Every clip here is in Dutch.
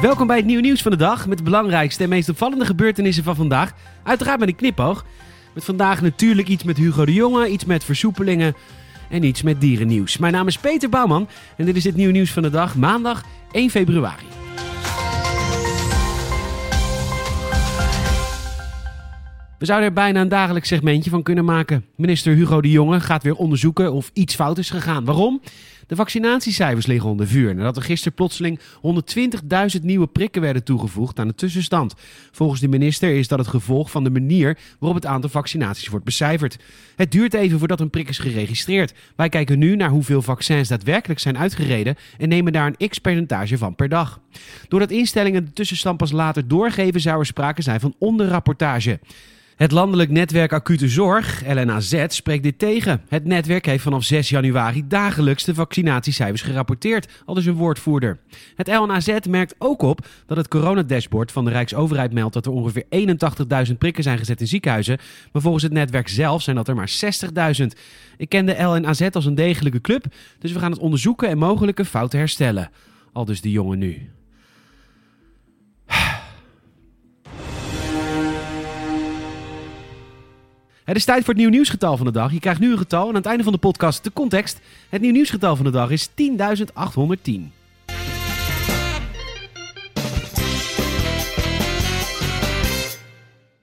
Welkom bij het nieuwe nieuws van de dag met de belangrijkste en meest opvallende gebeurtenissen van vandaag. Uiteraard met een knipoog. Met vandaag natuurlijk iets met Hugo de Jonge, iets met versoepelingen en iets met dierennieuws. Mijn naam is Peter Bouwman en dit is het nieuwe nieuws van de dag, maandag 1 februari. We zouden er bijna een dagelijks segmentje van kunnen maken. Minister Hugo de Jonge gaat weer onderzoeken of iets fout is gegaan. Waarom? De vaccinatiecijfers liggen onder vuur nadat er gisteren plotseling 120.000 nieuwe prikken werden toegevoegd aan de tussenstand. Volgens de minister is dat het gevolg van de manier waarop het aantal vaccinaties wordt becijferd. Het duurt even voordat een prik is geregistreerd. Wij kijken nu naar hoeveel vaccins daadwerkelijk zijn uitgereden en nemen daar een x-percentage van per dag. Doordat instellingen de tussenstand pas later doorgeven, zou er sprake zijn van onderrapportage. Het landelijk netwerk acute zorg, LNAZ, spreekt dit tegen. Het netwerk heeft vanaf 6 januari dagelijks de vaccinatiecijfers gerapporteerd, al dus een woordvoerder. Het LNAZ merkt ook op dat het coronadashboard van de Rijksoverheid meldt dat er ongeveer 81.000 prikken zijn gezet in ziekenhuizen, maar volgens het netwerk zelf zijn dat er maar 60.000. Ik ken de LNAZ als een degelijke club, dus we gaan het onderzoeken en mogelijke fouten herstellen. Al dus de jongen nu. Het is tijd voor het nieuw nieuwsgetal van de dag. Je krijgt nu een getal en aan het einde van de podcast de context. Het nieuw nieuwsgetal van de dag is 10.810.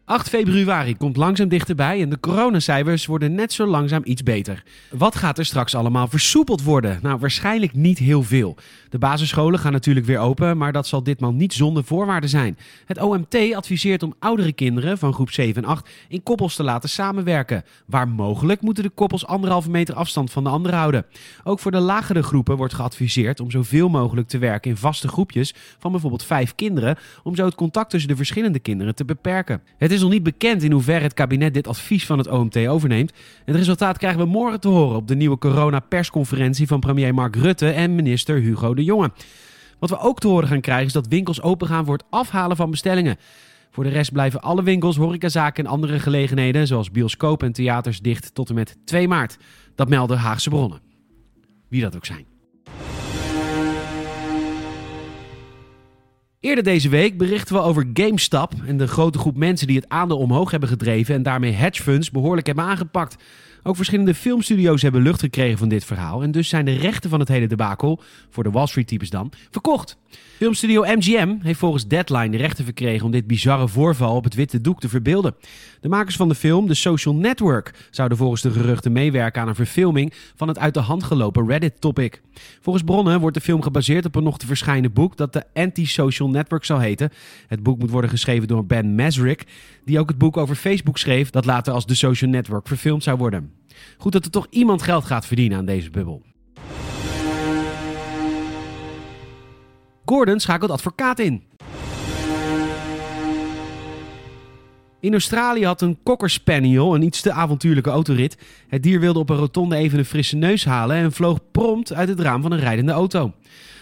8 februari komt langzaam dichterbij en de coronacijfers worden net zo langzaam iets beter. Wat gaat er straks allemaal versoepeld worden? Nou, waarschijnlijk niet heel veel. De basisscholen gaan natuurlijk weer open, maar dat zal ditmaal niet zonder voorwaarden zijn. Het OMT adviseert om oudere kinderen van groep 7 en 8 in koppels te laten samenwerken. Waar mogelijk moeten de koppels anderhalve meter afstand van de anderen houden. Ook voor de lagere groepen wordt geadviseerd om zoveel mogelijk te werken in vaste groepjes van bijvoorbeeld vijf kinderen, om zo het contact tussen de verschillende kinderen te beperken. Het is nog niet bekend in hoeverre het kabinet dit advies van het OMT overneemt. Het resultaat krijgen we morgen te horen op de nieuwe corona-persconferentie van premier Mark Rutte en minister Hugo de Jonge. Wat we ook te horen gaan krijgen is dat winkels opengaan voor het afhalen van bestellingen. Voor de rest blijven alle winkels, horecazaken en andere gelegenheden, zoals bioscoop en theaters, dicht tot en met 2 maart. Dat melden Haagse bronnen. Wie dat ook zijn. Eerder deze week berichten we over GameStop en de grote groep mensen die het aandeel omhoog hebben gedreven en daarmee hedge funds behoorlijk hebben aangepakt. Ook verschillende filmstudio's hebben lucht gekregen van dit verhaal. En dus zijn de rechten van het hele debakel, voor de Wall Street types dan, verkocht. Filmstudio MGM heeft volgens Deadline de rechten verkregen om dit bizarre voorval op het witte doek te verbeelden. De makers van de film, The Social Network, zouden volgens de geruchten meewerken aan een verfilming van het uit de hand gelopen Reddit-topic. Volgens bronnen wordt de film gebaseerd op een nog te verschijnen boek dat de Anti-Social Network zal heten. Het boek moet worden geschreven door Ben Mesrick, die ook het boek over Facebook schreef dat later als The Social Network verfilmd zou worden. Goed dat er toch iemand geld gaat verdienen aan deze bubbel. Gordon schakelt advocaat in. In Australië had een cocker spaniel een iets te avontuurlijke autorit. Het dier wilde op een rotonde even een frisse neus halen en vloog prompt uit het raam van een rijdende auto.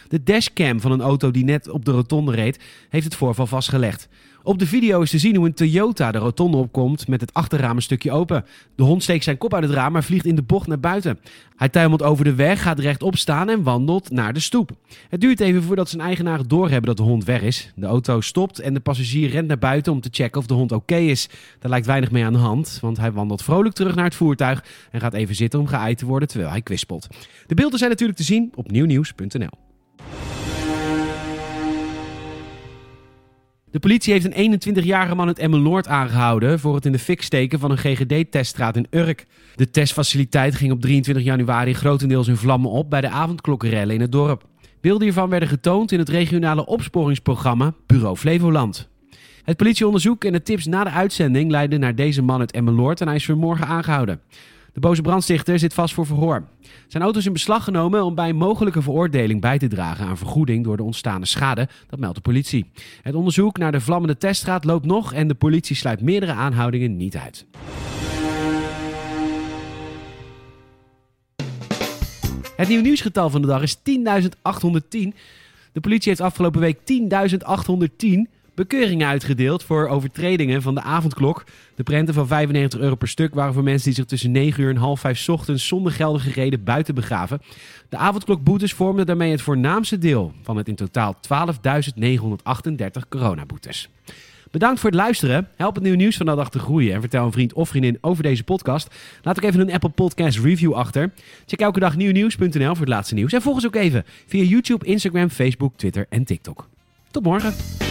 De dashcam van een auto die net op de rotonde reed, heeft het voorval vastgelegd. Op de video is te zien hoe een Toyota de rotonde opkomt met het achterraam een stukje open. De hond steekt zijn kop uit het raam, maar vliegt in de bocht naar buiten. Hij tuimelt over de weg, gaat rechtop staan en wandelt naar de stoep. Het duurt even voordat zijn eigenaren doorhebben dat de hond weg is. De auto stopt en de passagier rent naar buiten om te checken of de hond oké is. Daar lijkt weinig mee aan de hand, want hij wandelt vrolijk terug naar het voertuig en gaat even zitten om geëid te worden terwijl hij kwispelt. De beelden zijn natuurlijk te zien op nieuwnieuws.nl. De politie heeft een 21-jarige man uit Emmeloord aangehouden voor het in de fik steken van een GGD-teststraat in Urk. De testfaciliteit ging op 23 januari grotendeels in vlammen op bij de avondklokkenrellen in het dorp. Beelden hiervan werden getoond in het regionale opsporingsprogramma Bureau Flevoland. Het politieonderzoek en de tips na de uitzending leidden naar deze man uit Emmeloord en hij is vanmorgen aangehouden. De boze brandstichter zit vast voor verhoor. Zijn auto is in beslag genomen om bij een mogelijke veroordeling bij te dragen aan vergoeding door de ontstaande schade, dat meldt de politie. Het onderzoek naar de vlammende teststraat loopt nog en de politie sluit meerdere aanhoudingen niet uit. Het nieuwe nieuwsgetal van de dag is 10.810. De politie heeft afgelopen week 10.810 bekeuringen uitgedeeld voor overtredingen van de avondklok. De prenten van 95 euro per stuk waren voor mensen die zich tussen 9 uur en half 5 ochtends zonder geldige reden buiten begaven. De avondklokboetes vormden daarmee het voornaamste deel van het in totaal 12.938 coronaboetes. Bedankt voor het luisteren. Help het nieuw nieuws van de dag te groeien. En vertel een vriend of vriendin over deze podcast. Laat ook even een Apple Podcast review achter. Check elke dag nieuwnieuws.nl voor het laatste nieuws. En volg ons ook even via YouTube, Instagram, Facebook, Twitter en TikTok. Tot morgen.